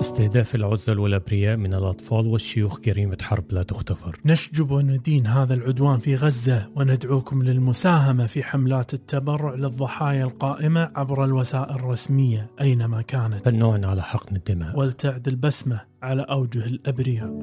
استهداف العزل والأبرياء من الأطفال والشيوخ جريمة حرب لا تغتفر نشجب وندين هذا العدوان في غزة وندعوكم للمساهمة في حملات التبرع للضحايا القائمة عبر الوسائل الرسمية أينما كانت. فالنوع على حقن الدماء. ولتعد البسمة على أوجه الأبرياء.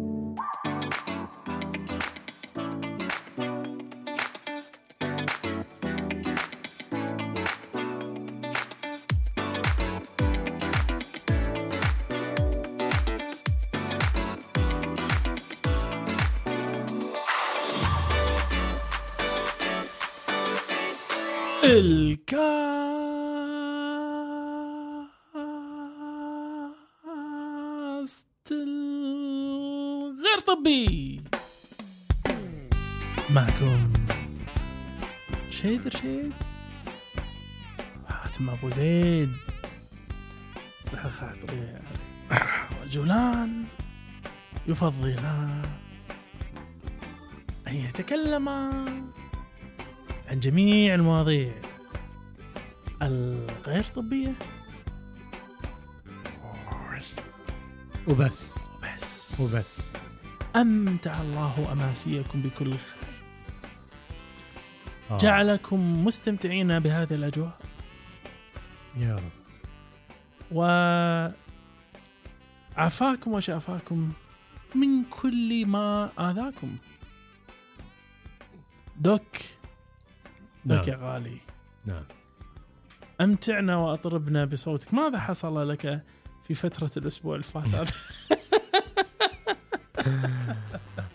يفضلان أن يتكلما عن جميع المواضيع الغير طبية. وبس. بس وبس. أمتع الله أماسيكم بكل خير. آه. جعلكم مستمتعين بهذه الأجواء. يا رب. وعافاكم وشافاكم. من كل ما آذاكم دوك دوك يا نعم. غالي نعم أمتعنا وأطربنا بصوتك ماذا حصل لك في فترة الأسبوع اللي فات هذا؟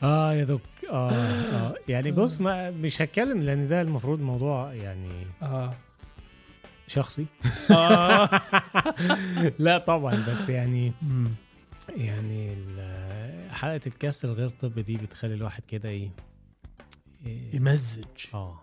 آه يا دوك آه, آه يعني بص ما مش هتكلم لأن ده المفروض موضوع يعني آه. شخصي آه. لا طبعا بس يعني. يعني حلقة الكاست الغير طبي دي بتخلي الواحد كده إيه إيه، يمزج. آه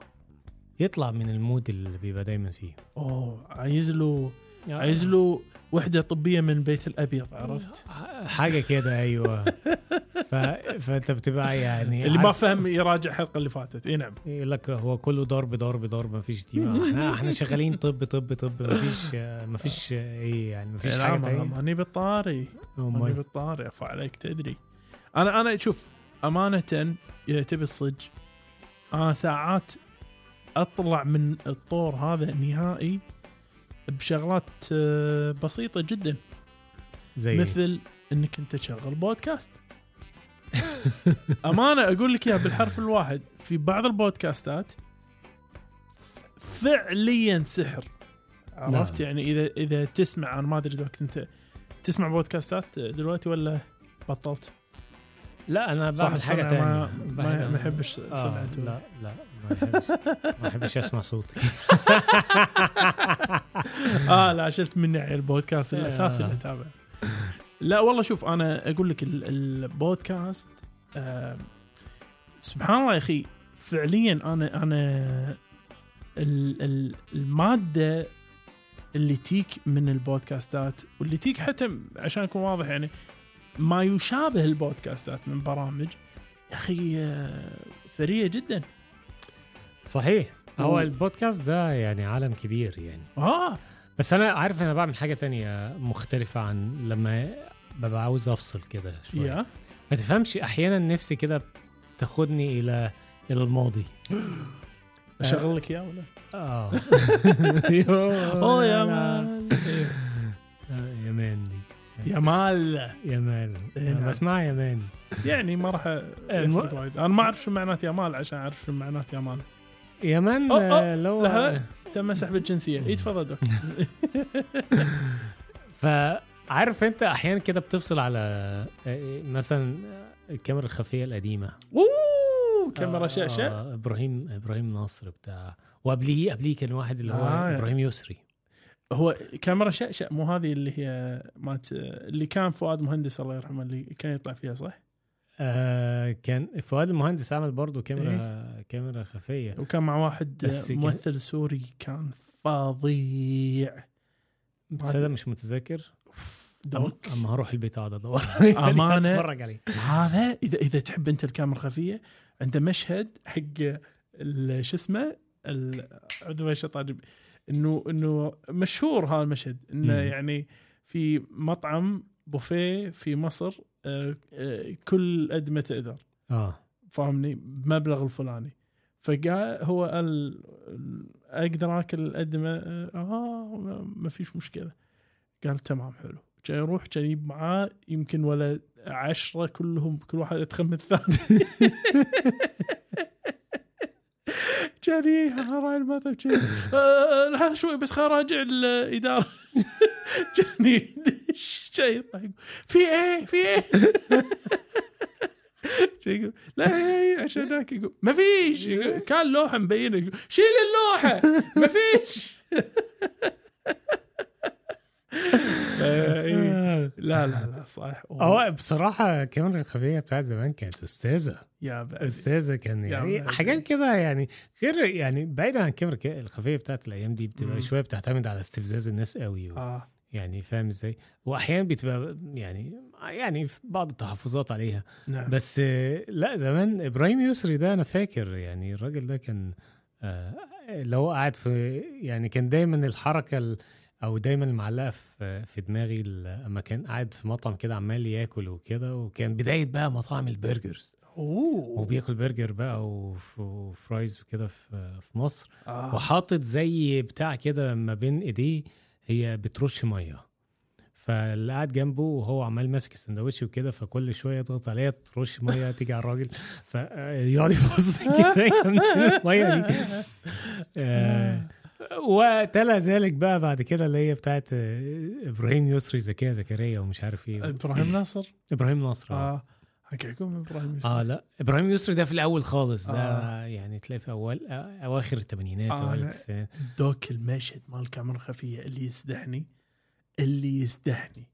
يطلع من ال mood اللي بيبقى دايما فيه. أوه عايز له عايز له وحدة طبية من بيت الأبيض عرفت؟ حاجة كده أيوه. ف... فأنت بتبقى يعني اللي ما فهم يراجع الحلقة اللي فاتت. إي نعم. يقول لك هو كله ضرب ضرب ضرب ما فيش دي إحنا إحنا شغالين طب طب طب ما فيش ما فيش إيه يعني ما فيش حاجة تانية. ماني بالطاري ماني. بالطاري افا عليك تدري. أنا أنا شوف امانه يا تبي الصج أنا ساعات أطلع من الطور هذا نهائي بشغلات آه، بسيطة جدا. زي مثل إنك أنت تشغل بودكاست. أمانة أقول لك إياها بالحرف الواحد. في بعض البودكاستات فعليا سحر. عرفت؟ نعم. يعني اذا إذا تسمع أنا ما أدري وقت أنت تسمع بودكاستات دلوقتي ولا بطلت؟ لا أنا بعمل حاجة تانية ما ما, بحب- ما يحبش آه سمعته لا لا ما يحبش. ما يحبش اسمع صوتي. آه لا شلت مني البودكاست الاساسي آه. اللي اتابعه لا والله شوف أنا أقول لك ال- البودكاست آه سبحان الله يا أخي فعليا أنا أنا ال- ال- المادة اللي تيك من البودكاستات واللي تيك حتى عشان أكون واضح يعني ما يشابه البودكاستات من برامج يا أخي آه، ثرية جدا. صحيح. هو البودكاست ده يعني عالم كبير يعني. آه. بس أنا عارف أنا بعمل حاجة تانية مختلفة عن لما ببقى عاوز أفصل كده شوية. يا. ما تفهمش أحيانا نفسي كده تاخدني إلى إلى الماضي. اشغل لك اياه ولا؟ آه. اوه يا مان آه، يا مان. يا مال. إيه أنا نعم. بسمعها يا مان يعني ما راح الم- يفرق وايد. أنا ما أعرف شو معنات يا مال عشان أعرف شو معنات يا مال. يا مان أوه، أوه، آه، لو لحظة. تم سحب الجنسيه اي تفضل دكتور. فعارف أنت أحيانا كده بتفصل على آه، مثلا الكاميرا الخفية القديمة. أوه كاميرا شاشة. آه إبراهيم إبراهيم ناصر بتاع وقبليه قبليه كان واحد اللي هو آه. إبراهيم يسري. هو كاميرا شاشه مو هذه اللي هي مات اللي كان فؤاد مهندس الله يرحمه اللي كان يطلع فيها صح؟ آه كان فؤاد المهندس عمل برضه كاميرا إيه. كاميرا خفية وكان مع واحد بس كان- ممثل سوري كان فظيع تصدق مش متذكر دوك أما هروح البيت اقعد ادور أمانة. أتفرج عليه هذا اذا إذا تحب أنت الكاميرا الخفية عنده مشهد حق شو اسمه الشيطان. إنه إنه مشهور هذا المشهد إنه مم. يعني في مطعم بوفيه في مصر آه، آه، كل قد ما تقدر آه. فاهمني؟ بمبلغ الفلاني. فقال هو قال أقدر آكل قد ما آه ما- فيش مشكلة. قال تمام حلو. كان يروح كان يجيب معاه يمكن ولا عشرة كلهم كل واحد يتخم الثاني. يجي راعي كان آه، لحظة شوي بس خل راجع الإدارة. كان يدش شيء يضحك في إيه؟ في إيه؟ يقول؟ لا عشان هناك يقول ما فيش. كان لوحة مبينة. شيل اللوحة. ما فيش. إيه. آه. لا لا لا صح هو بصراحة الكاميرا الخفية بتاعت زمان كانت أستاذة يا بعدي. أستاذة كان يعني. حاجات كده يعني غير يعني بعيدا عن الكاميرا الك- الخفية بتاعت الأيام دي بتبقى مم. شوية بتعتمد على استفزاز الناس قوي آه يعني فاهم إزاي واحيانا بتبقى يعني يعني بعض التحفظات عليها نعم بس آه، لا زمان إبراهيم يسري ده أنا فاكر يعني الراجل ده كان آه، هو قاعد في يعني كان دايما الحركة ال- أو دايما معلقة في في دماغي أما كان قاعد في مطعم كده عمال ياكل وكده وكان بداية بقى مطاعم ال burgers. أوه. وبياكل برجر بقى وف- و fries وكده في مصر. آه. وحاطط زي بتاع كده ما بين إيديه هي بترش مية. فاللي قاعد جنبه وهو عمال ماسك السندوتش وكده فكل شوية يضغط عليها ترش مية تيجي على الراجل. فيقعد يبص كده يعمل المية دي. آه، وتلا ذلك بقى بعد كده اللي هي بتاعت آه، إبراهيم يسري زكية زكريا ومش عارف إيه إبراهيم ناصر؟ إبراهيم نصر آه. آه. حكيكم إبراهيم يوسف آه لا. إبراهيم يسري ده في الأول خالص. ده آه. يعني تلاقي في أول آه، أواخر الثمانينات آه، أوائل. التسعينات. دوك المشهد مال الكاميرا الخفية اللي يسدحني اللي يسدحني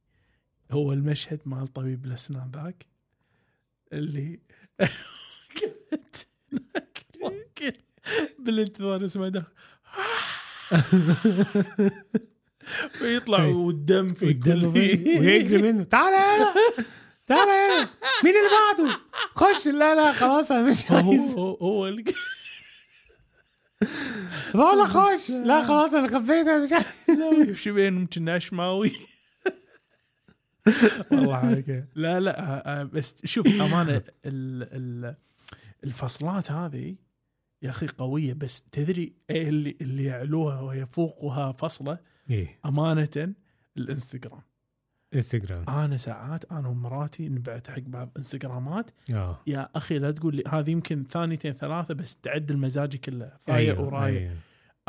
هو المشهد مال طبيب الأسنان ذاك اللي بالانتظار اسمه ده. ويطلع أي. والدم في بي- ويجري منه. تعالى! هنا تعالى! هنا مين اللي بعده؟ خش! لا لا خلاص أنا مش هو عايز. هو, هو بقول لك خش! لا خلاص أنا خفيت أنا مش عايز. لا ويمشي بينهم كنا عشماوي. والله حاجة لا لا آه، آه، بس شوف أمانة ال ال الفصلات هذه يا أخي قوية بس تدري إيه اللي اللي يعلوها ويفوقها فصلة؟ إيه. أمانة الإنستغرام. إنستغرام. أنا ساعات أنا ومراتي نبعت حق بعض إنستغرامات. آه. يا أخي لا تقول لي هذه يمكن ثانيتين ثلاثة بس تعدل مزاجي كله. فايق ورايق أيوة.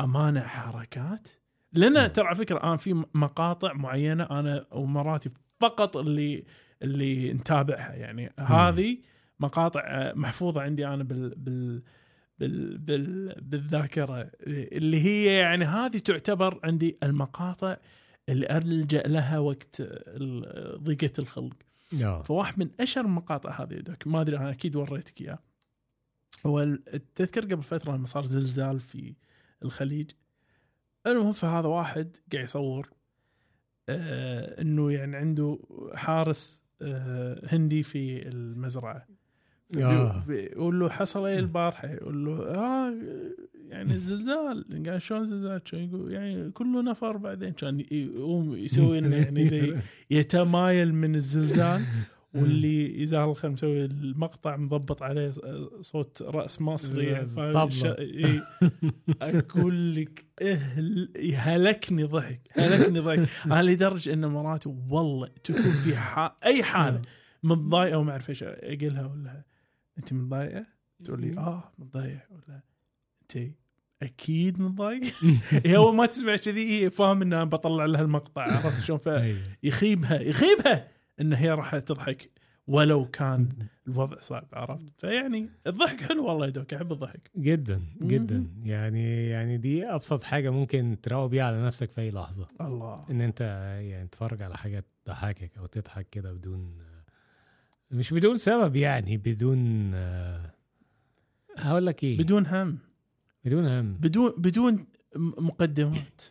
أمانة حركات. لأن ترى على فكرة أنا في مقاطع معينة أنا ومراتي فقط اللي اللي نتابعها. يعني هذه مقاطع آه، محفوظة عندي أنا بال بال بال بال بالذاكرة. اللي هي يعني هذه تعتبر عندي المقاطع اللي ألجأ لها وقت ضيقة الخلق. فواحد من أشهر المقاطع هذه ما أدري أنا أكيد وريتك إياه. هو تذكر قبل فترة لما صار زلزال في الخليج؟ المهم فهذا واحد قاعد يصور آه إنه يعني عنده حارس آه هندي في المزرعة. يقول له حصل إيه البارحة؟ يقول له آه يعني زلزال. قال شلون زلزال؟ يقول يعني كله نفر بعدين كان يقوم يسوي لنا يعني زي يتمايل من الزلزال. واللي يزال خلينا مسوي المقطع مضبط عليه صوت رأس مصري. ش- إيه. أقول لك إهل هلكني ضحك. هلكني ضحك. أنا لدرجه إن مراتي والله تكون في حال أي حالة متضايقة وما أعرف إيش أقول لها أقول لها انت متضايقة؟ تقول لي آه متضايق لها انت أكيد متضايق هي أول ما تسمع كذي هي فاهم ان أنا بطلع لها المقطع عرفت شلون؟ أيوة. فيخيبها يخيبها إن هي راح تضحك ولو كان الوضع صعب عرفت؟ فيعني الضحك حلو والله يا دوك أحب الضحك. جدا جدا. يعني يعني دي أبسط حاجة ممكن تروق بيها على نفسك في أي لحظة. الله. إن أنت يعني تتفرج على حاجة تضحكك أو تضحك كده بدون مش بدون سبب يعني بدون آه، هقول لك إيه. بدون هم. بدون هم. بدون بدون مقدمات.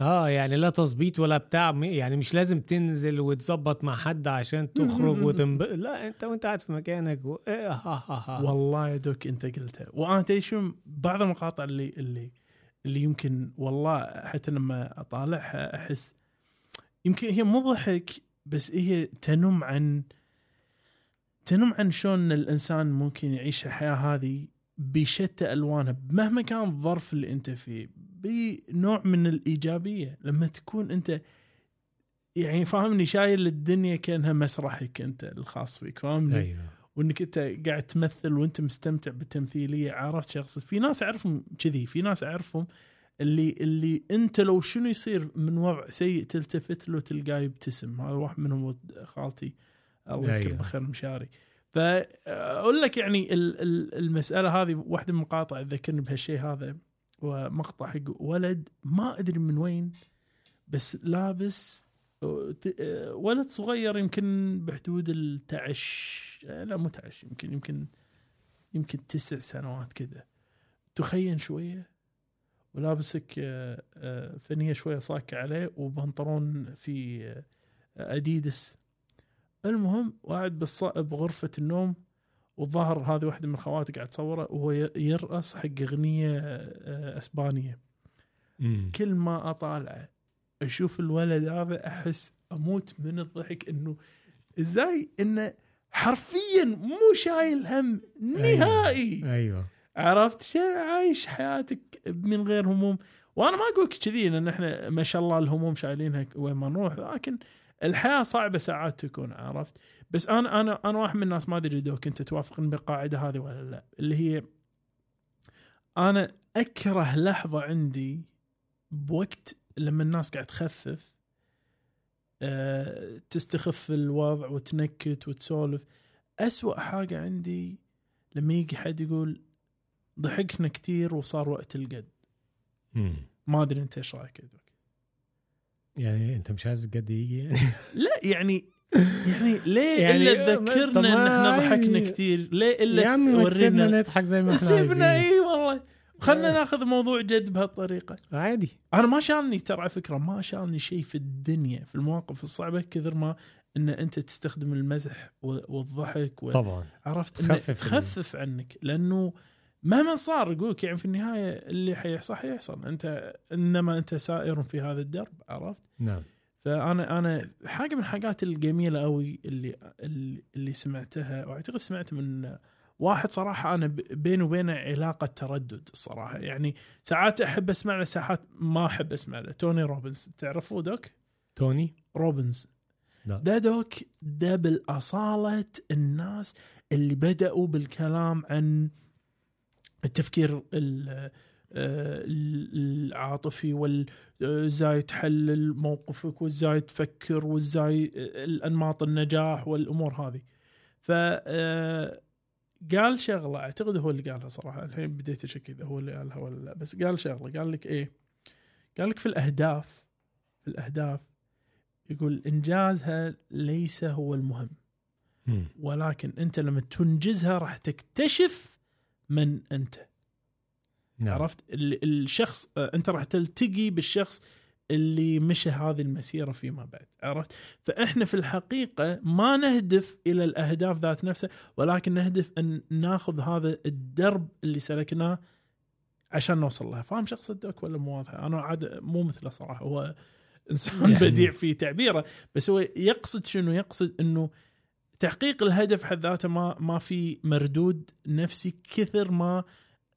آه يعني لا تظبيط ولا بتاع يعني مش لازم تنزل وتظبط مع حد عشان تخرج وتنب... لا انت وانت قاعد في مكانك و... إيه ها ها ها. والله يا دوك انت قلتها. وأنا تدري شو بعض المقاطع اللي اللي اللي يمكن والله حتى لما أطالعها أحس يمكن هي مو ضحك بس هي تنم عن تنم عن شلون الإنسان ممكن يعيش الحياة هذه بشتى ألوانها مهما كان الظرف اللي أنت فيه بنوع من الإيجابية. لما تكون أنت يعني فاهمني شايل الدنيا كأنها مسرحك أنت الخاص فيك فاهمني؟ أيوه. وإنك أنت قاعد تمثل وأنت مستمتع بالتمثيلية عرفت شخص. في ناس أعرفهم كذي في ناس أعرفهم اللي اللي أنت لو شنو يصير من وضع سيء تلتفت له تلقاه يبتسم. هذا واحد منهم خالتي. الله يذكر أيوه. بخير مشاري. فأقول لك يعني ال- ال- المسألة هذه واحدة من المقاطع تذكرني بهالشيء هذا ومقطع حق ولد ما أدري من وين بس لابس ولد صغير يمكن بحدود ال 11 أه، لا مو 11 يمكن يمكن يمكن تسع سنوات كذا. تخين شوية ولابسك أه، أه، فنية شوية صاكه عليه وبنطلون في أه، أديدس. المهم بالص- بغرفه النوم والظاهر هذه واحدة من خواتي قاعد تصوره وهو يرقص حق أغنية أه، إسبانية. مم. كل ما أطالعه أشوف الولد هذا أحس أموت من الضحك إنه إزاي؟ إنه حرفيا مو شايل هم نهائي. أيوه. عرفت شا- عايش حياتك من غير هموم. وأنا ما أقول كذي لأن إحنا ما شاء الله الهموم شايلينها وين ما نروح لكن الحياة صعبة ساعات تكون عرفت؟ بس أنا أنا أنا واحد من الناس ما أدري دوك انت توافقني بالقاعدة هذه ولا لا اللي هي أنا أكره لحظة عندي بوقت لما الناس قاعد تخفف أه تستخف الوضع وتنكت وتسولف. أسوأ حاجة عندي لما يجي حد يقول ضحكنا كثير وصار وقت القد. ما أدري أنت إيش رأيك يعني أنت مش عايز الجد يجي يعني؟ لا يعني يعني ليه يعني إلا تذكرنا إن إحنا ضحكنا كثير ليه إلا يا عم ما تسيبنا تورينا نضحك زي ما إحنا سيبنا إي والله. خلنا ناخذ الموضوع جد بهالطريقة. عادي. أنا ما شالني ترى على فكرة ما شالني شيء في الدنيا في المواقف الصعبة كثر ما إن أنت تستخدم المزح والضحك و... طبعا. عرفت تخفف تخفف عنك لأنه مهما صار يقولك يعني في النهاية اللي حيحصل حيحصل أنت إنما أنت سائر في هذا الدرب عرفت؟ نعم. فانا أنا حاجة من الحاجات الجميلة قوي اللي اللي, سمعتها وأعتقد سمعت من واحد صراحة أنا بيني وبينه علاقة تردد الصراحه يعني ساعات أحب أسمع له ساعات ما أحب أسمع له. توني روبنز تعرفوه doc؟ توني؟ روبنز. لا. ده doc ده بالاصاله الناس اللي بدأوا بالكلام عن التفكير ال- آه، العاطفي وازاي تحلل موقفك وازاي تفكر وازاي الأنماط النجاح والأمور هذه. ف آه، قال شغلة أعتقد هو اللي قالها صراحة الحين بديت أشك إذا هو اللي قالها ولا لا بس قال شغلة قال لك إيه؟ قال لك في الأهداف في الأهداف يقول إنجازها ليس هو المهم. ولكن أنت لما تنجزها راح تكتشف من أنت. نعم. عرفت؟ ال- الشخص آه، أنت راح تلتقي بالشخص اللي مشى هذه المسيرة فيما بعد. عرفت؟ فإحنا في الحقيقة ما نهدف إلى الأهداف ذات نفسها ولكن نهدف أن ناخذ هذا الدرب اللي سلكناه عشان نوصل لها. فاهم شخص الدوك ولا مو واضحه أنا عاد مو مثله صراحة. هو إنسان يعني- بديع في تعبيره بس هو يقصد شنو؟ يقصد إنه تحقيق الهدف حد ذاته ما ما في مردود نفسي كثر ما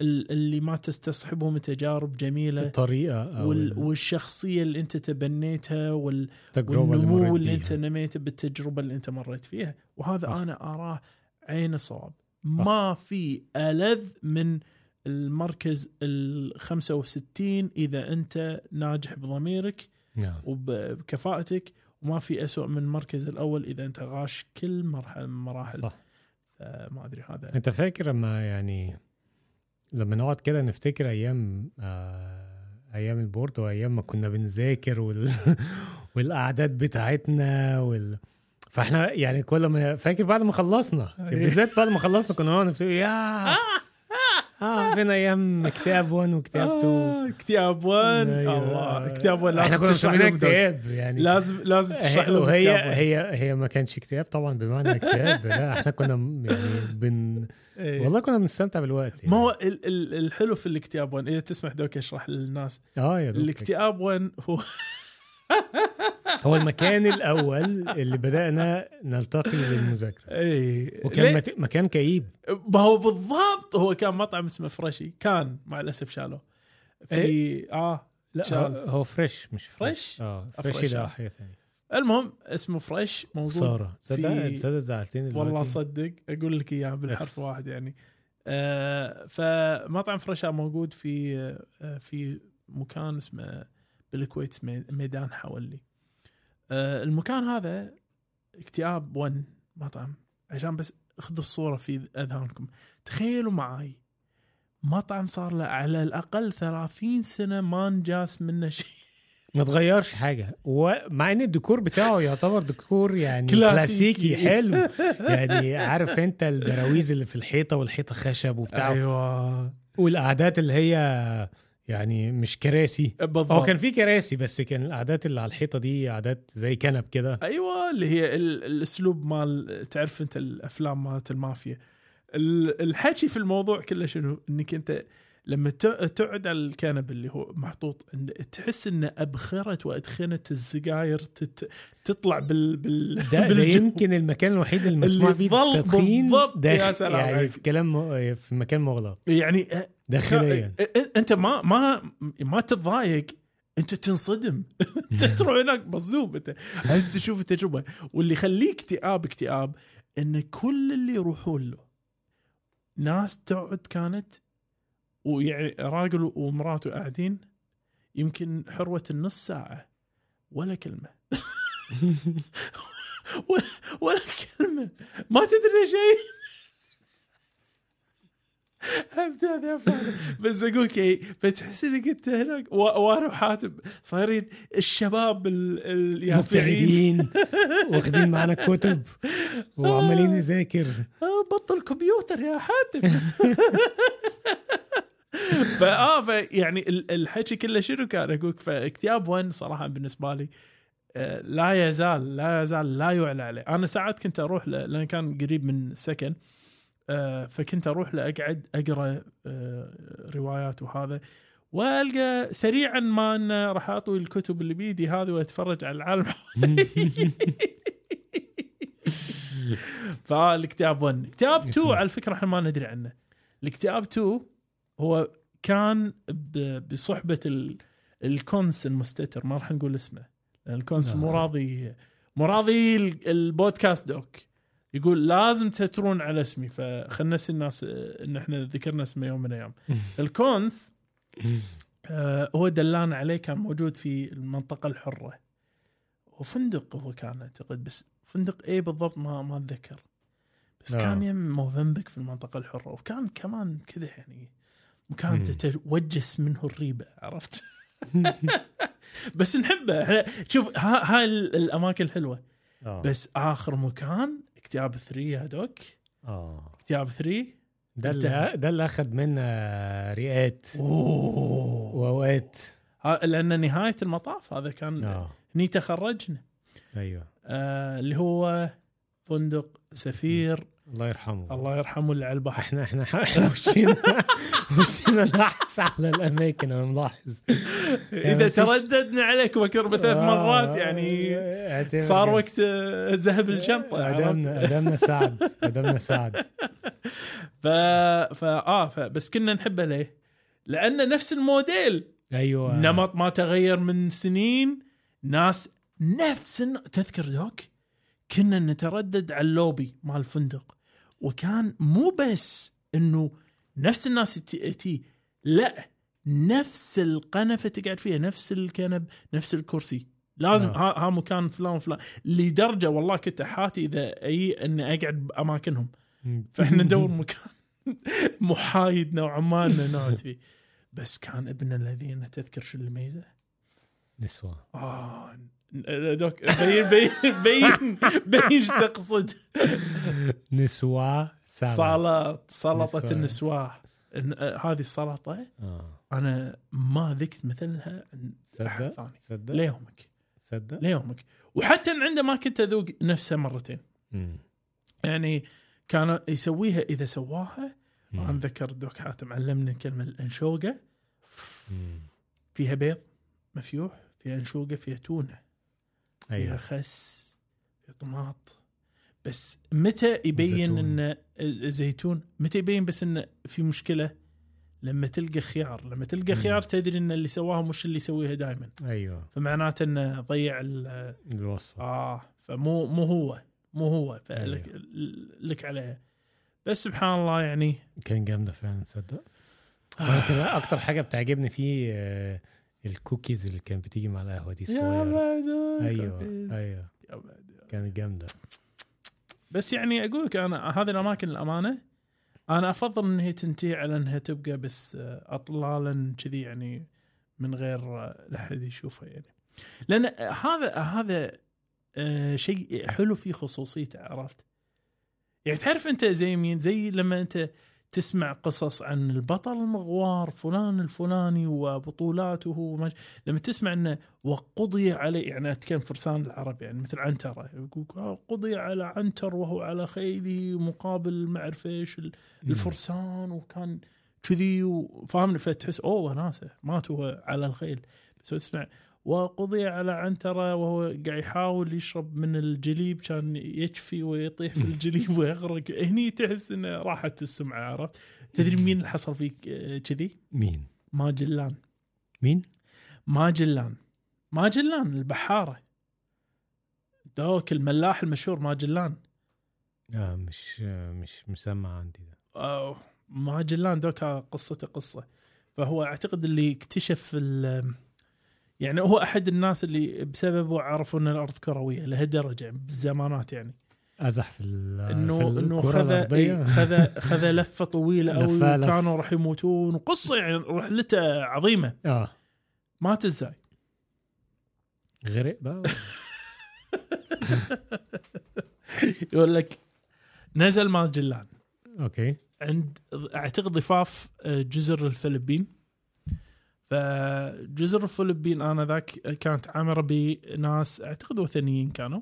ال- اللي ما تستصحبه من تجارب جميلة الطريقة وال والشخصية اللي أنت تبنيتها وال اللي والنمو مريت اللي أنت. نميته بالتجربة اللي أنت مريت فيها وهذا صح. أنا أراه عين الصواب ما في ألذ من المركز ال 65 إذا أنت ناجح بضميرك نعم وبكفاءتك وما في أسوأ من المركز الأول إذا أنت غاش كل مرحله من المراحل صح. ما أدري هذا. أنت فاكر لما يعني لما نقعد كده نفتكر أيام آه أيام البورد وأيام ما كنا بنذاكر وال... والأعداد بتاعتنا وال... فإحنا يعني كل ما فاكر بعد ما خلصنا؟ أيه. بالذات بعد ما خلصنا كنا نقعد نفتكر يا آه فين أيام كتاب 1 وكتاب 2 آه كتاب 1 أيوة. الله كتاب 1 إحنا لازم كنا تشرح دوك. كتاب يعني لازم لازم تشرح هي لهم وهي كتاب one. هي هي ما كانش كتاب طبعا بمعنى كتاب لا إحنا كنا يعني بن إيه. والله كنا بنستمتع بالوقت يعني. ما هو ال- ال- الحلو في الاكتئاب 1 إذا تسمح doc أشرح للناس آه يا دوب الاكتئاب 1 هو هو المكان الأول اللي بدأنا نلتقي للمذاكره اي وكان ليه؟ مكان كئيب. ما هو بالضبط هو كان مطعم اسمه فريشي. كان مع الأسف شالوه. في آه لا شال. هو, فريش مش فريش؟ آه فريش، فريش ده آه. حاجة ثانية المهم اسمه فريش موجود خسارة. تصدق في- تصدق زعلتني والله صدق. أقول لك اياها بالحرف. واحد يعني. آه فمطعم فريشا موجود في آه في مكان اسمه بالكويت مي- ميدان حولي. آه المكان هذا اكتئاب 1 مطعم. عشان بس خذوا الصورة في أذهانكم. تخيلوا معاي مطعم صار له على الأقل 30 سنة ما انجاز منه شيء. ما تغيرش حاجة. ومع إن الديكور بتاعه يعتبر ديكور يعني كلاسيكي. كلاسيكي حلو. يعني عارف أنت البراويز اللي في الحيطة والحيطة خشب وبتاع. أيوه. والقعدات اللي هي يعني مش كراسي بالضبط هو كان في كراسي بس كان القعدات اللي على الحيطة دي قعدات زي كنب كده أيوه اللي هي ال- الأسلوب مال تعرف أنت الأفلام مالت المافيا ال- الحكي في الموضوع كله شنو إنك أنت لما ت- تقعد على الكنب اللي هو محطوط تحس ان ابخره وادخنه السجاير تت- تطلع بال بال ده, ده. يمكن المكان الوحيد اللي مسموح فيه التدخين بالضبط. يا سلام يعني. في كلام في مكان مغلق يعني داخليا. أنت ما ما ما تتضايق. أنت تنصدم. أنت تروح هناك مصدوم. انت عايز تشوف التجربة. واللي يخليك اكتئاب اكتئاب إن كل اللي يروحون له ناس تقعد كانت ويعني راجل ومراته قاعدين يمكن حروة النص ساعة. ولا كلمة. ولا كلمة. ما تدري شيء بس أقول لك إيه، فتحس إنك أنت هناك وأنا وحاتم صايرين الشباب ال- اليافعين مبتعدين واخدين معانا كتب وعمالين نذاكر. آه، بطل كمبيوتر يا حاتم. فاه فيعني ال- الحكي كله شنو كان؟ أقول فاكتئاب وين صراحة بالنسبة لي آه، لا يزال لا يزال لا يعلى عليه. أنا ساعات كنت أروح لأن كان قريب من السكن فكنت أروح له اقعد أقرأ آه، روايات وهذا وألقى سريعا ما أنه راح أطوي الكتب اللي بيدي هذه وأتفرج على العالم فالاكتئاب 1 اكتئاب 2 على فكرة إحنا ما ندري عنه. الاكتئاب 2 هو كان بصحبة ال- الكونس المستتر ما راح نقول اسمه لأن الكونس. مو راضي مو راضي ال- البودكاست doc. يقول لازم تترون على اسمي فخلنا نسي الناس آه، إن إحنا ذكرنا اسمه يوم من الأيام. الكونس آه، هو دلان عليه كان موجود في المنطقة الحرة. وفندق هو كان أعتقد بس فندق إيه بالضبط ما ما أتذكر. بس آه. كان يم موفنبك في المنطقة الحرة وكان كمان كذا يعني مكان. تتوجس منه الريبة عرفت؟ بس نحبه. إحنا شوف ها- هاي ال- الأماكن الحلوة. آه. بس آخر مكان اكتئاب 3 يا دوك آه. اكتئاب 3 ده اللي ده اللي أخذ منا أوه. واوقات لأن نهاية المطاف هذا كان آه. هني تخرجنا. أيوه. آه اللي هو فندق سفير. الله يرحمه. الله يرحمه اللي على البحر إحنا إحنا إحنا وشينا وشينا نحس على الأماكن أنا ملاحظ. إذا مفيش- ترددنا عليكم أكثر من ثلاث آه، مرات يعني اعتبر صار. وقت آه، ذهب الشنطه عرفت؟ ادمنا ادمنا سعد ادمنا سعد ف... ف... آه ف... بس كنا نحبه ليه؟ لأنه نفس الموديل أيوه نمط ما تغير من سنين ناس نفس. تذكر doc كنا نتردد على اللوبي مال الفندق وكان مو بس إنه نفس الناس تي لا نفس القنفة تقعد فيها نفس الكنب نفس الكرسي. لازم نعم. ها, ها مكان فلان فلان لدرجة والله كنت أحاتي إذا أي إني أقعد بأماكنهم. فإحنا ندور مكان محايد نوعا ما نقعد فيه. بس كان ابن الذين تذكر شو الميزة؟ نسوة آه دوك بين بين بين بين إيش تقصد؟ نسوة سلطة. سلطة نسوة. النسواه إن- آه، هذه السلطة؟ آه. أنا ما ذقت مثلها عند أحد ثاني. صدق؟ ليومك. صدق؟ ليومك. وحتى عنده ما كنت أذوق نفسها مرتين. مم. يعني كان يسويها إذا سواها مم. أنا ذكر دوك حاتم علمني الكلمة الأنشوقة. فيها بيض مفيوح فيها أنشوقة فيها تونة فيها أيوه. خس فيها طماط. بس متى يبين. ان الزيتون؟ متى يبين بس إنه في مشكلة؟ لما تلقى خيار لما تلقى. خيار تدري إن اللي سواها مش اللي يسويها دائما أيوه. فمعناته إنه ضيع ال- الوصفه آه فمو مو هو مو هو فلك لك عليها بس سبحان الله يعني كان جامده فعلا تصدق؟ آه. أكتر حاجة بتعجبني فيه آه، الكوكيز اللي كانت بتيجي مع القهوة دي الصغيرة. أيوه أيوه. يا بعد. كانت جامدة. بس يعني أقول لك أنا هذه الأماكن الامانه أنا أفضل إن هي تنتهي على إنها تبقى بس آه، اطلالا كذي يعني من غير آه، لا أحد يشوفها يعني. لأن هذا هذا آه، شيء حلو فيه خصوصيته عرفت؟ يعني تعرف أنت زي مين؟ زي لما أنت تسمع قصص عن البطل المغوار فلان الفلاني وبطولاته وما لما تسمع إنه وقضي عليه يعني أتكلم فرسان العرب يعني مثل عنتره يقول آه، قضي على عنتر وهو على خيله مقابل ما أعرف إيش ال- الفرسان وكان كذي وفاهمني فتحس أوه وناسه مات هو على الخيل. بس تسمع وقضي على عنترة وهو قاعد يحاول يشرب من الجليب كان يكفي ويطيح في الجليب ويغرق. هني تحس إنه راحت السمعة عرفت؟ تدري مين اللي حصل فيك آه، كذي؟ مين؟ ماجلان. مين؟ ماجلان. ماجلان البحارة. دوك الملاح المشهور ماجلان. آه مش آه، مش مسمع عندي ده أوه ماجلان دوك قصته قصة. فهو أعتقد اللي اكتشف ال يعني هو أحد الناس اللي بسببه عرفوا أن الأرض كروية لهالدرجة بالزمانات يعني. أزح في إنه إنه خذ. إيه، خذ خذ لفة طويلة قوي. وكانوا راح يموتون. وقصه يعني رحلته عظيمة. آه. مات إزاي؟ غرق بقى يقول لك نزل ماجلان. أوكي. عند أعتقد ضفاف آه، جزر الفلبين. فجزر الفلبين انذاك كانت عامره بناس أعتقد وثنيين كانوا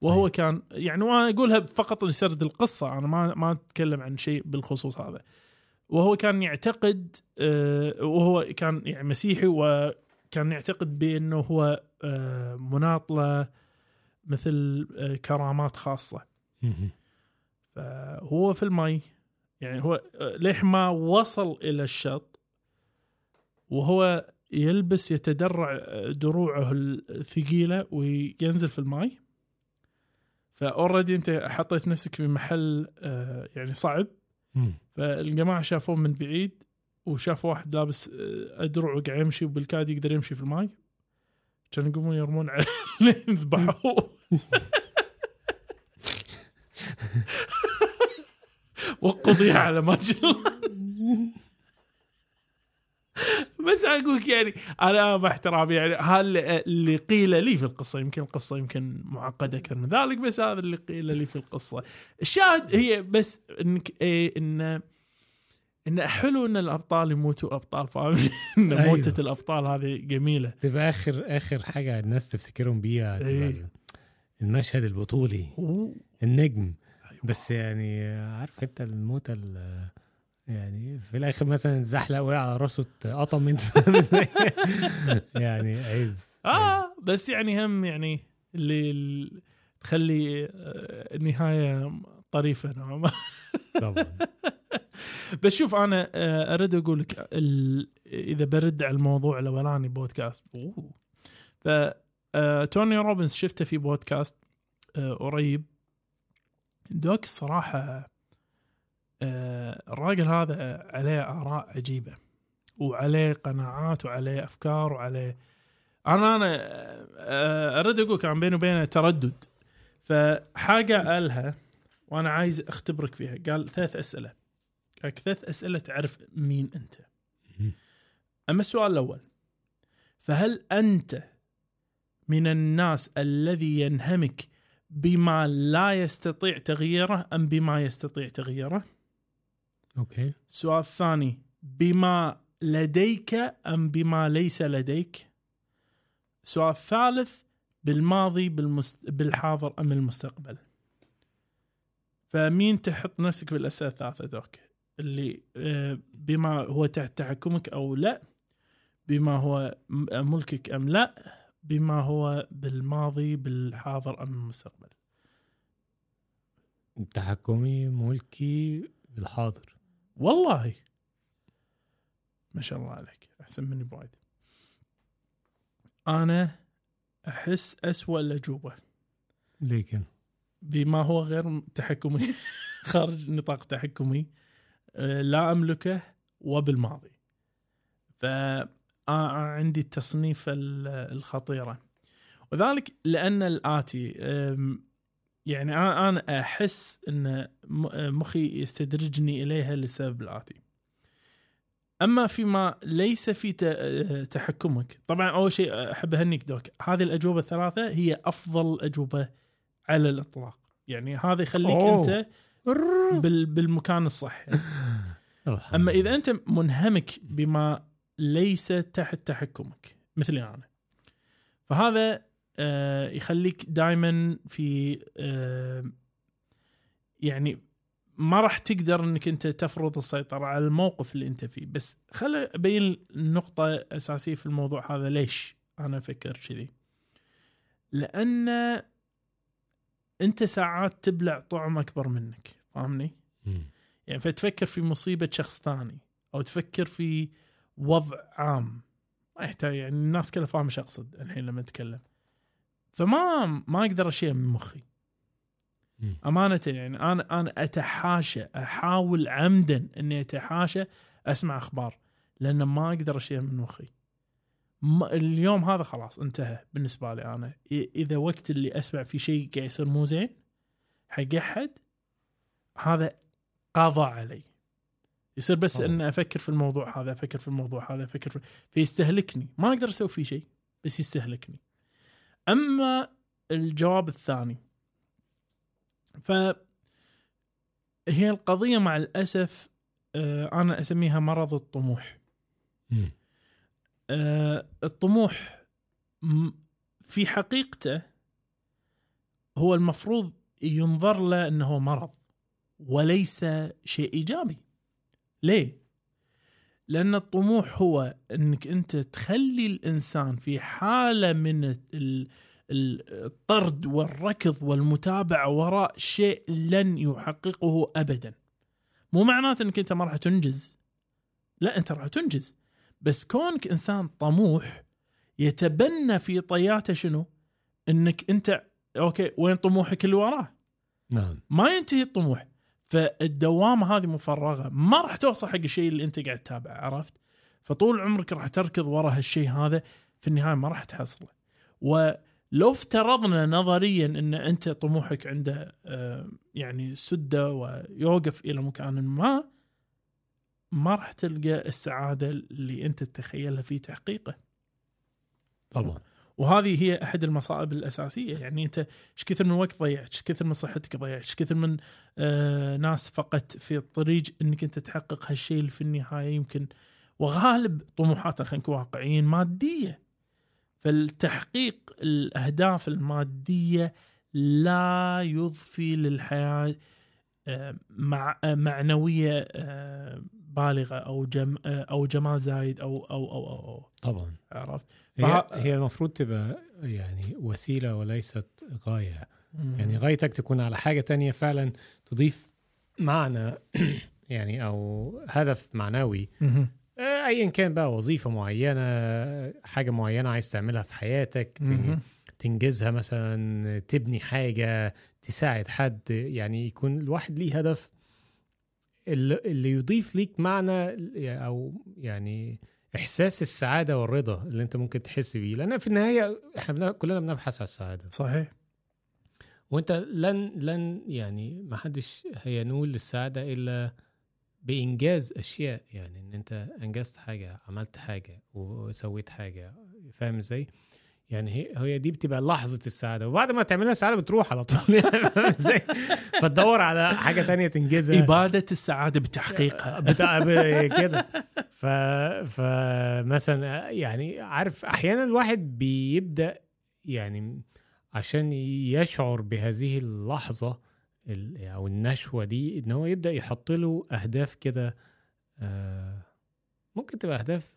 وهو أي. كان يعني وأنا أقولها فقط لسرد القصة أنا ما ما أتكلم عن شيء بالخصوص هذا وهو كان يعتقد آه، وهو كان يعني مسيحي وكان يعتقد بأنه هو آه، مناط له مثل آه، كرامات خاصة. فهو في المي يعني هو ليح ما وصل إلى الشط وهو يلبس يتدرع دروعه الثقيلة وينزل في الماي. ف already أنت حطيت نفسك في محل آه، يعني صعب. فالجماعة شافوه من بعيد وشافوا واحد لابس آه، أدرع وقاعد يمشي وبالكاد يقدر يمشي في الماي. كانوا يقومون يرمون عليه. يذبحوه وقضي على ماجلان بس أقولك يعني أنا باحترامي يعني هذا اللي قيل لي في القصة يمكن القصة يمكن معقدة أكثر من ذلك بس هذا اللي قيل لي في القصة الشاهد هي بس إنك إيه ان إن حلو إن الأبطال يموتوا أبطال فاهم إن أيوه. موتة الأبطال هذه جميلة تبقى اخر آخر حاجة الناس تفتكرهم بيها إيه. المشهد البطولي النجم أيوه. بس يعني عارف أنت الموتة ال- يعني في الآخر مثلا زحلق وقع على راسه اتقطم انت؟ يعني عيب آه بس يعني هم يعني اللي تخلي آه، النهاية طريفة نوعا ما طبعا بس شوف أنا آه، أريد أقول لك إذا برد على الموضوع الاولاني بودكاست أوه. ف آه، توني روبنز شفته في بودكاست قريب دوك الصراحة آه، الراجل هذا عليه آراء عجيبة وعليه قناعات وعليه أفكار وعليه أنا أنا آه، أريد أقول كان بيني وبينه تردد. فحاجة قالها وأنا عايز أختبرك فيها. قال ثلاث أسئلة. قال ثلاث أسئلة تعرف مين أنت. أما السؤال الأول فهل أنت من الناس الذي ينهمك بما لا يستطيع تغييره أم بما يستطيع تغييره؟ أوكي. السؤال الثاني بما لديك أم بما ليس لديك؟ السؤال الثالث بالماضي بالمست... بالحاضر أم المستقبل؟ فمين تحط نفسك في الأسئلة الثلاثه دوك؟ اللي آه، بما هو تحت تحكمك أو لا بما هو ملكك أم لا بما هو بالماضي بالحاضر أم المستقبل؟ تحكمي ملكي بالحاضر. والله. ما شاء الله عليك. أحسن مني بوايد. أنا أحس أسوأ الاجوبه كده؟ بما هو غير تحكمي خارج نطاق تحكمي آه، لا أملكه وبالماضي. ف آه، عندي التصنيف ال- الخطيرة. وذلك لأن الآتي يعني أنا أحس إن مخي يستدرجني إليها للسبب الاتي أما فيما ليس في تحكمك طبعا أول شيء أحب أهنيك دوك هذه الأجوبة الثلاثة هي أفضل أجوبة على الإطلاق يعني هذا يخليك أوه. أنت بال بالمكان الصح يعني. أما. إذا أنت منهمك بما ليس تحت تحكمك مثلي أنا فهذا يخليك دائما في آه، يعني ما راح تقدر إنك أنت تفرض السيطرة على الموقف اللي أنت فيه. بس خل أبين النقطه أساسية في الموضوع هذا ليش أنا أفكر كذي؟ لأن أنت ساعات تبلع طعم أكبر منك فاهمني؟ يعني فتفكر في مصيبة شخص ثاني أو تفكر في وضع عام. ما يحتاج يعني الناس كلها فاهمة شو أقصد الحين لما أتكلم. فما ما أقدر أشيل من مخي. أمانة يعني أنا أنا أتحاشى أحاول عمدا إني أتحاشى أسمع أخبار لأن ما أقدر أشيل من مخي. اليوم هذا خلاص انتهى بالنسبة لي أنا. إ- إذا وقت اللي أسمع في شيء قاعد يصير مو زين حق أحد هذا قضى علي. يصير بس. ان أفكر في الموضوع هذا أفكر في الموضوع هذا أفكر في فيستهلكني. ما أقدر أسوي فيه شيء بس يستهلكني. أما الجواب الثاني ف هي القضية مع الأسف آه، أنا أسميها مرض الطموح. آه، الطموح في حقيقته هو المفروض ينظر له إنه مرض وليس شيء إيجابي. ليه؟ لأن الطموح هو إنك أنت تخلي الإنسان في حالة من ال- ال- الطرد والركض والمتابعة وراء شيء لن يحققه ابدا. مو معناته إنك أنت ما راح تنجز. لا أنت راح تنجز. بس كونك إنسان طموح يتبنى في طياته شنو؟ إنك أنت okay وين طموحك اللي وراه؟ نعم ما ينتهي الطموح فالدوامه هذه مفرغه ما راح توصل حق الشيء اللي أنت قاعد تتابعه عرفت؟ فطول عمرك راح تركض ورا هالشيء هذا في النهاية ما راح تحصله. ولو افترضنا نظريا إن أنت طموحك عنده آه، يعني سدة ويوقف إلى مكان ما ما راح تلقى السعادة اللي أنت تتخيلها في تحقيقه. طبعا وهذه هي أحد المصائب الأساسية. يعني أنت إيش كثر من وقت ضيعت؟ إيش كثر من صحتك ضيعت؟ إيش كثر من آه ناس فقدت في الطريق إنك أنت تحقق هالشيء اللي في النهاية؟ يمكن وغالب طموحاتنا خلينا نكون واقعيين مادية. فالتحقيق الأهداف المادية لا يضفي للحياة آه، مع آه، معنوية آه، بالغة أو جم أو جمال زايد أو أو أو أو, أو طبعا عرفت؟ هي, هي المفروض تبقى يعني وسيلة وليست غاية مم. يعني غايتك تكون على حاجة تانية فعلا تضيف معنى يعني أو هدف معنوي. آه، ايا كان بقى وظيفة معينة حاجة معينة عايز تعملها في حياتك. تنجزها مثلا تبني حاجة تساعد حد يعني يكون الواحد ليه هدف اللي اللي يضيف ليك معنى أو يعني إحساس السعادة والرضا اللي أنت ممكن تحس بيه. لأن في النهاية إحنا كلنا بنبحث على السعادة. صحيح. وأنت لن لن يعني ما حدش هينول السعاده إلا بإنجاز أشياء. يعني إن أنت أنجزت حاجة عملت حاجة وسويت حاجة. فاهم إزاي؟ يعني هي هي دي بتبقى لحظة السعادة. وبعد ما تعملها السعاده بتروح على طول. يعني إزاي فتدور على حاجة تانية تنجزها. إبادة السعادة بتحقيقها. بتاع كده. ف فمثلا يعني عارف أحيانا الواحد بيبدأ يعني عشان يشعر بهذه اللحظة ال- أو النشوة دي إن هو يبدأ يحط له أهداف كده آه، ممكن تبقى أهداف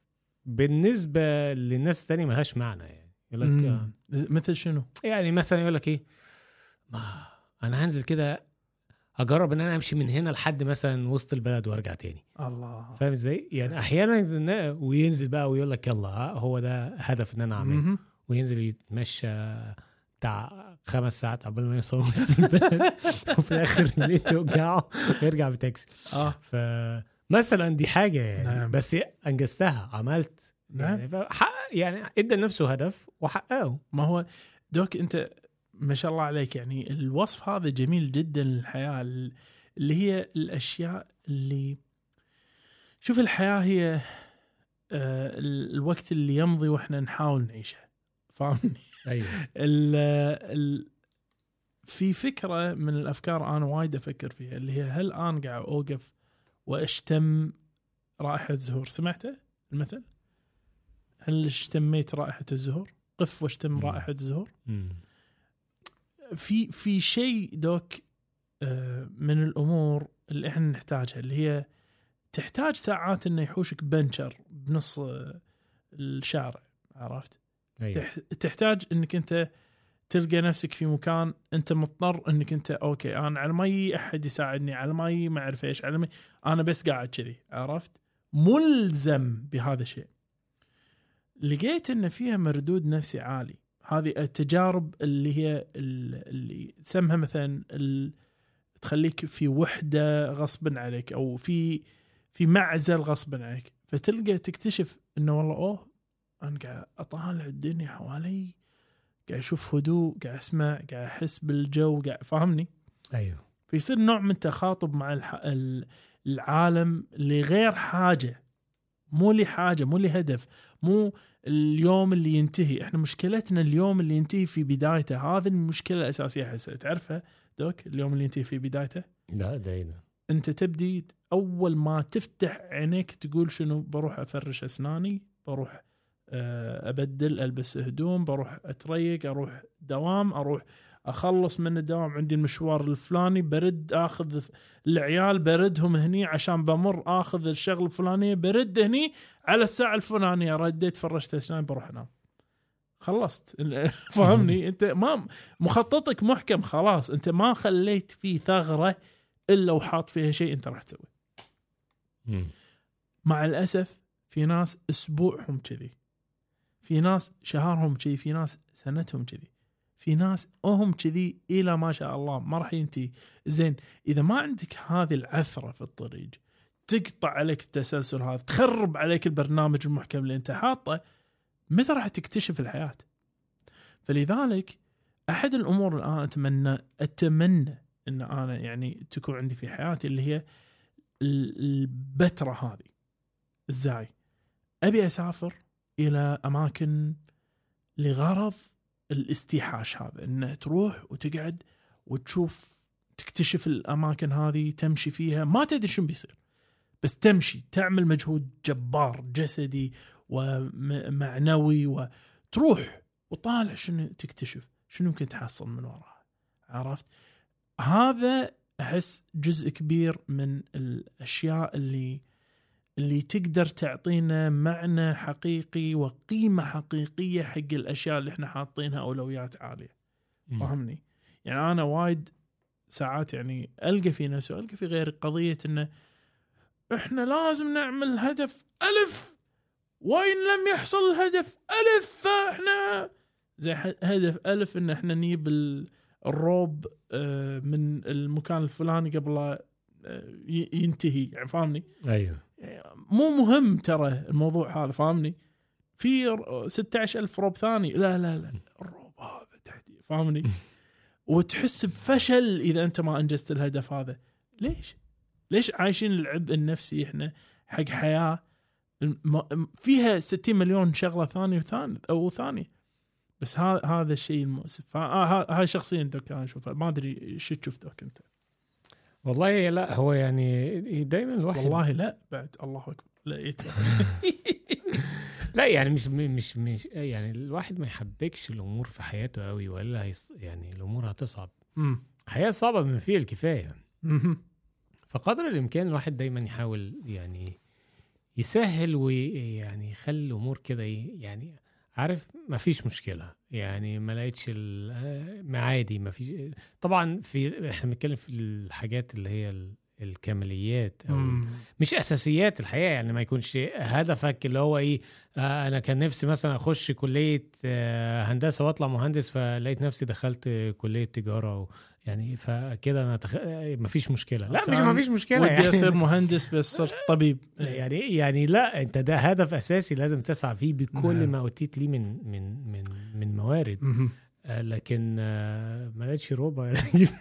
بالنسبة للناس التانية ملهاش معنى يعني. يقول لك آه،. مثل شنو؟ يعني مثلا يقول لك إيه ما أنا هنزل كده أجرب إن أنا أمشي من هنا لحد مثلا وسط البلد وأرجع تاني الله فاهم إزاي يعني أحيانا وينزل بقى ويقول لك يلا ها، هو ده هدف إن أنا أعمله. وينزل يتمشى بتاع خمس ساعات قبل ما يوصل وسط البلد وفي الآخر رجليه توجعه ويرجع بتاكسي آه فمثلا دي حاجة يعني نعم. بس أنجزتها عملت. يعني فحقق يعني إدى لنفسه هدف وحققه. ما هو دوك أنت ما شاء الله عليك يعني الوصف هذا جميل جدا للحياة ال- اللي هي الأشياء اللي شوف الحياة هي آه، ال- الوقت اللي يمضي وإحنا نحاول نعيشها فاهمني؟ أيوه. ال ال في فكرة من الأفكار أنا وايد أفكر فيها اللي هي هل أنا قاعد أوقف وأشتم رائحة زهور؟ سمعته؟ المثل؟ هل اشتميت رائحة الزهور؟ قف واشتم. رائحة الزهور. في في شيء دوك آه، من الأمور اللي إحنا نحتاجها اللي هي تحتاج ساعات إنه يحوشك بنشر بنص آه، الشارع عرفت؟ تح- تحتاج إنك أنت تلقى نفسك في مكان أنت مضطر إنك أنت أوكي أنا على ما يجي أحد يساعدني على ما يجي ما أعرف إيش على ما أنا بس قاعد كذي عرفت؟ ملزم بهذا الشيء. لقيت إن فيها مردود نفسي عالي، هذه التجارب اللي هي ال- اللي سمها مثلا تخليك في وحدة غصبا عليك أو في في معزل غصبا عليك، فتلقى تكتشف إنه والله أوه أنا قاعد أطالع الدنيا حوالي قاعد أشوف هدوء قاعد أسمع قاعد أحس بالجو قاعد فاهمني؟ أيوه. فيصير نوع من تخاطب مع العالم لغير حاجة. مو لحاجة مو لهدف مو اليوم اللي ينتهي. إحنا مشكلتنا اليوم اللي ينتهي في بدايته. هذه المشكلة الأساسية احسها تعرفها دوك؟ اليوم اللي ينتهي في بدايته؟ لا ده أنت تبدي أول ما تفتح عينيك تقول شنو؟ بروح أفرش أسناني بروح آه، أبدل ألبس هدوم بروح أتريق أروح دوام أروح أخلص من الدوام عندي المشوار الفلاني برد آخذ العيال بردهم هني عشان بمر آخذ الشغله الفلانيه برد هني على الساعة الفلانية رديت فرشت اسناني بروح أنام. خلصت. فاهمني أنت ما مخططك محكم خلاص. أنت ما خليت فيه ثغرة إلا وحاط فيها شيء أنت راح تسويه. مع الأسف في ناس أسبوعهم كذي. في ناس شهرهم كذي في ناس سنتهم كذي. في ناس هم كذي إلى ما شاء الله ما راح ينتهي. زين إذا ما عندك هذه العثرة في الطريق تقطع عليك التسلسل هذا تخرب عليك البرنامج المحكم اللي أنت حاطه متى راح تكتشف الحياة؟ فلذلك أحد الأمور اللي أنا أتمنى أتمنى إن أنا يعني تكون عندي في حياتي اللي هي ال- البترة هذه. إزاي؟ أبي أسافر إلى أماكن لغرض الاستيحاش هذا إنه تروح وتقعد وتشوف تكتشف الأماكن هذه تمشي فيها ما تدري شو بيصير بس تمشي تعمل مجهود جبار جسدي ومعنوي وتروح وطالع شنو تكتشف شنو ممكن تحصل من وراها عرفت؟ هذا أحس جزء كبير من الأشياء اللي اللي تقدر تعطينا معنى حقيقي وقيمة حقيقية حق الأشياء اللي إحنا حاطينها أولويات عالية. فاهمني يعني أنا وايد ساعات يعني ألقى في نفسي وألقى في غيري قضية إنه إحنا لازم نعمل هدف ألف وين لم يحصل الهدف ألف فإحنا زي هدف ألف إن إحنا نجيب ال- الروب آه، من المكان الفلاني قبل آه، ينتهي. يعني فاهمني أيوه. مو مهم ترى الموضوع هذا فاهمني؟ في ر- 16000 روب ثاني. لا لا لا الروب هذا تحدي فاهمني؟ وتحس بفشل إذا أنت ما أنجزت الهدف هذا. ليش؟ ليش عايشين العبء النفسي إحنا حق حياة؟ فيها 60 مليون شغلة ثانية وثانيه أو ثانية. بس هذا الشيء المؤسف. ها- ها- هاي شخصيا دوك أنا اشوفها ما أدري شو تشوف دوك أنت. والله لا هو يعني دايما الواحد والله لا بعد الله أكبر لا يتوقع لا يعني مش مش مش يعني الواحد ما يحبكش الأمور في حياته قوي هيص يعني الأمور هتصعب أمم. حياة صعبة بما فيه الكفاية مهم. فقدر الإمكان الواحد دايما يحاول يعني يسهل ويعني يخلي الأمور كده إيه يعني عارف ما فيش مشكلة. يعني ما لقيتش ال- ما عادي ما فيش. طبعا في إحنا بنتكلم في الحاجات اللي هي الكماليات أو مم. مش أساسيات الحياة يعني ما يكونش هدفك اللي هو إيه آه أنا كان نفسي مثلا أخش كلية آه هندسة وأطلع مهندس فلقيت نفسي دخلت كلية تجارة و يعني فكده أنا تخ... ما فيش مشكلة لا مش ما فيش مشكلة ودي يعني. اصير مهندس بس صرت طبيب يعني يعني لا أنت ده هدف أساسي لازم تسعى فيه بكل نعم. ما أوتيت ليه من من من من موارد. آه، لكن آه، ما لقيتش روبا.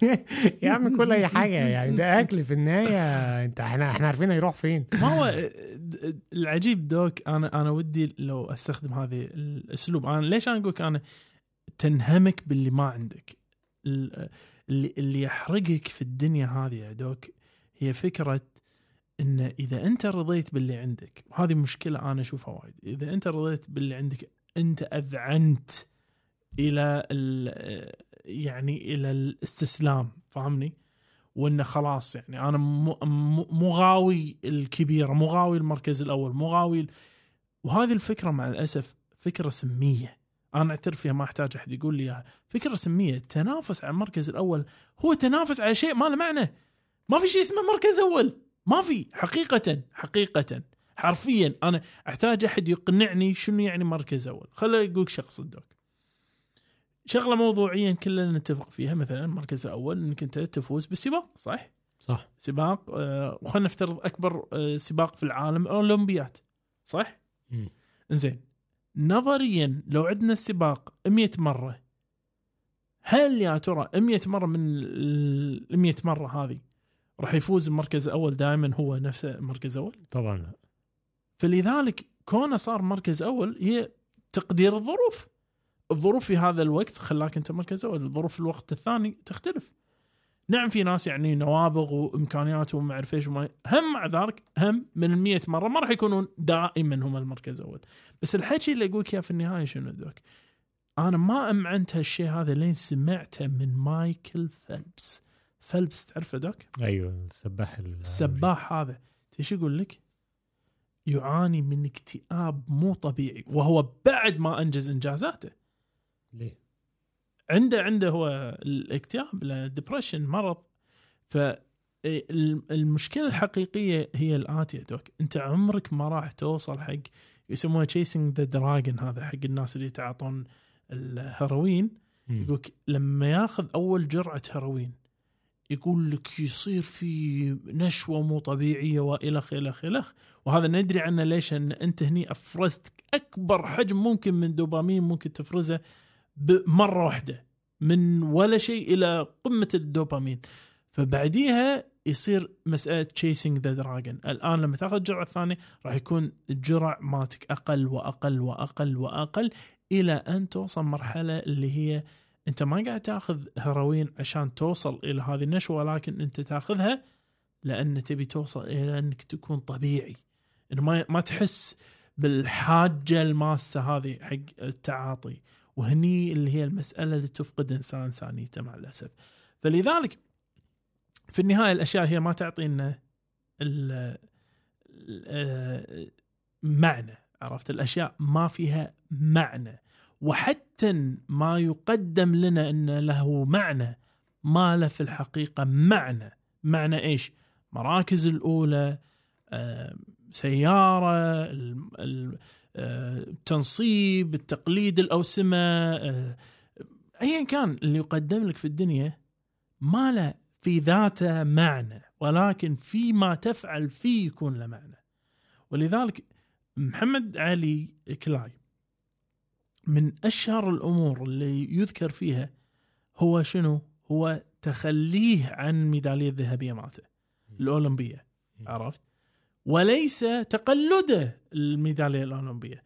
يا عم كل أي حاجة يعني ده أكل في النهاية. أنت إحنا إحنا عارفين هيروح فين. ما هو العجيب دوك أنا أنا ودي لو أستخدم هذه الأسلوب. أنا ليش أنا أقول أنا تنهمك باللي ما عندك؟ ال- اللي اللي يحرقك في الدنيا هذه يا دوك هي فكرة إن إذا أنت رضيت باللي عندك وهذه مشكلة أنا أشوفها وايد. إذا أنت رضيت باللي عندك أنت أذعنت إلى ال- يعني إلى الاستسلام فاهمني؟ وإنه خلاص يعني أنا مو مو- مو غاوي الكبيره مو غاوي المركز الأول مو غاوي ال- وهذه الفكرة مع الأسف فكرة سمية. أنا أعترف فيها ما أحتاج أحد يقول لي إياها. فكرة سمية التنافس على المركز الأول. هو تنافس على شيء ما له معنى. ما في شيء اسمه مركز أول. ما في. حقيقة حقيقة. حرفيا أنا أحتاج أحد يقنعني شنو يعني مركز أول. خليني أقول شخص الدوك. شغلة موضوعيا كلنا نتفق فيها مثلا المركز الأول إنك أنت تفوز بالسباق صح؟ صح سباق آه، وخلنا نفترض أكبر آه، سباق في العالم الاولمبيات صح؟ زين نظريا لو عندنا السباق 100 مرة هل يا ترى 100 مرة من ال 100 مرة هذه راح يفوز المركز الأول دائما هو نفسه المركز الأول؟ طبعا لا فلذلك كونه صار مركز أول هي تقدير الظروف الظروف في هذا الوقت خلاك أنت مركز اول الظروف في الوقت الثاني تختلف. نعم في ناس يعني نوابغ وإمكانيات وما أعرف إيش وما هم مع ذلك هم من المية مرة ما راح يكونون دائما هم المركز الأول. بس الحكي اللي أقولك إياه في النهاية شنو دوك أنا ما أمعنت هالشيء هذا لين سمعته من مايكل فيلبس. فيلبس تعرفه doc أيوه السباح ال- السباح هذا. إيش يقول لك؟ يعاني من اكتئاب مو طبيعي وهو بعد ما أنجز إنجازاته. ليه؟ عنده عنده هو الاكتئاب ال depression مرض ف المشكلة الحقيقية هي الآتية doc انت عمرك ما راح توصل حق يسموها chasing the dragon هذا حق الناس اللي يتعاطون الهيروين. يقولك لما ياخذ أول جرعة هيروين يقول لك يصير في نشوة مو طبيعية والخ الخ الخ وهذا ندري عنه ليش ان أنت هني أفرزت أكبر حجم ممكن من دوبامين ممكن تفرزه بمرة واحدة من ولا شيء إلى قمة الدوبامين. فبعديها يصير مسألة chasing the dragon الآن لما تأخذ الجرعة الثانية راح يكون الجرع مالتك أقل وأقل وأقل وأقل إلى أن توصل مرحلة اللي هي أنت ما قاعد تأخذ هيروين عشان توصل إلى هذه النشوة ولكن أنت تأخذها لأن تبي توصل إلى أنك تكون طبيعي. إنه ما ما تحس بالحاجة الماسة هذه حق التعاطي. وهني اللي هي المسألة اللي تفقد إنسان انسانيته مع الأسف. فلذلك في النهاية الأشياء هي ما تعطينا معنى عرفت؟ الأشياء ما فيها معنى. وحتى ما يقدم لنا إن له معنى ما له في الحقيقة معنى. معنى إيش؟ مراكز الأولى آه، سيارة ال- ال- آه، التنصيب التقليد الأوسمة آه، ايا كان اللي يقدم لك في الدنيا ما له في ذاته معنى ولكن فيما تفعل فيه يكون له معنى ولذلك محمد علي كلاي من أشهر الأمور اللي يذكر فيها هو شنو؟ هو تخليه عن ميدالية الذهبية مالته الأولمبية عرفت؟ وليس تقلده الميدالية الأولمبية.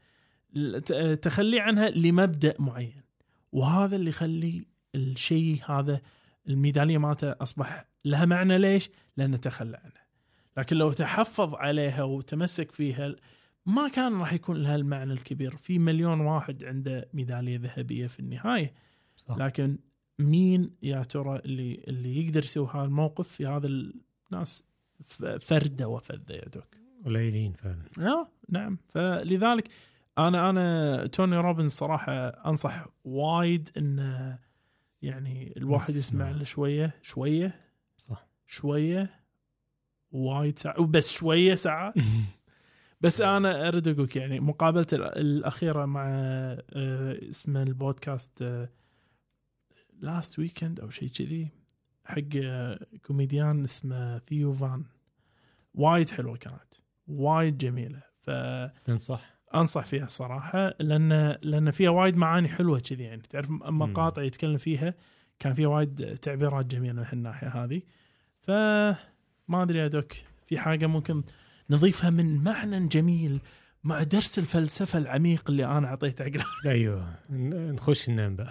ت- تخليه عنها لمبدأ معين. وهذا اللي يخلي الشيء هذا الميدالية مالته أصبح لها معنى. ليش؟ لأنه تخلى عنها لكن لو تحفظ عليها وتمسك فيها ما كان راح يكون لها المعنى الكبير. في مليون واحد عنده ميدالية ذهبية في النهاية. صح. لكن مين يا ترى اللي اللي يقدر يسوي هذا الموقف؟ في هذا الناس فرده وفذه يا دوك قليلين فعلا. آه نعم. فلذلك أنا أنا توني روبنز صراحة أنصح وايد انه يعني الواحد يسمع. له شوية شوية صح. شوية وايد ساعات بس شوية ساعات. بس أنا أريد أقول لك يعني مقابلتي ال- الأخيرة مع آه، اسمه البودكاست last weekend أو شيء كذي. حق كوميديان اسمه ثيو فان. وايد حلوة كانت. وايد جميلة. فانصح تنصح؟ فيها صراحة لأن لأن فيها وايد معاني حلوة كذي يعني. تعرف مقاطع يتكلم فيها كان فيها وايد تعبيرات جميلة من هالناحية هذه. فما أدري يا دوك في حاجة ممكن نضيفها من معنى جميل مع درس الفلسفة العميق اللي أنا أعطيته عقل أيوه. نخش ننام بقى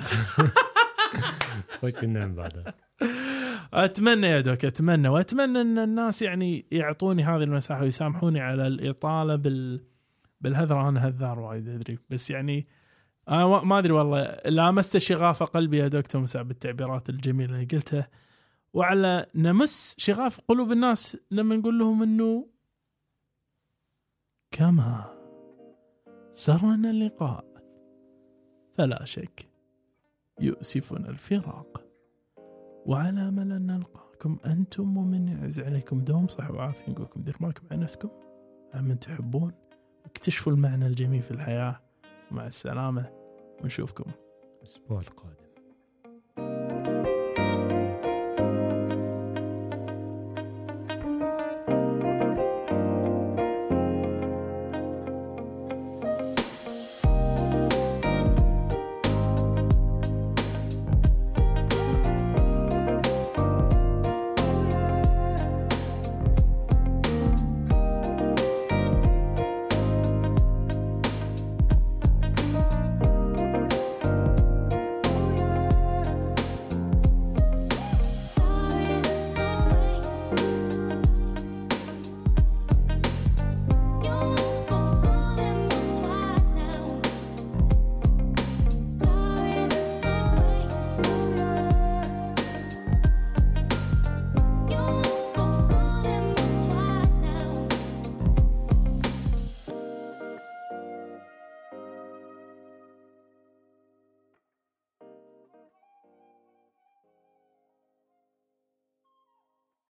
نخش ننام بعدها أتمنى يا دوك أتمنى. وأتمنى أن الناس يعني يعطوني هذه المساحة ويسامحوني على الإطالة بال بالهذر أنا هذار وايد أدري. بس يعني أنا ما- أدري والله. لامست شغاف قلبي يا دكتور مساء بالتعبيرات الجميلة اللي قلتها. وعلى نمس شغاف قلوب الناس لما نقول لهم إنه كما سرنا اللقاء فلا شك يؤسفنا الفراق. وعلى أمل أن نلقاكم أنتم ومن يعز عليكم دوم صحة وعافية نقول لكم دير بالكم على نفسكم. من تحبون واكتشفوا المعنى الجميل في الحياة. مع السلامة ونشوفكم. الأسبوع القادم.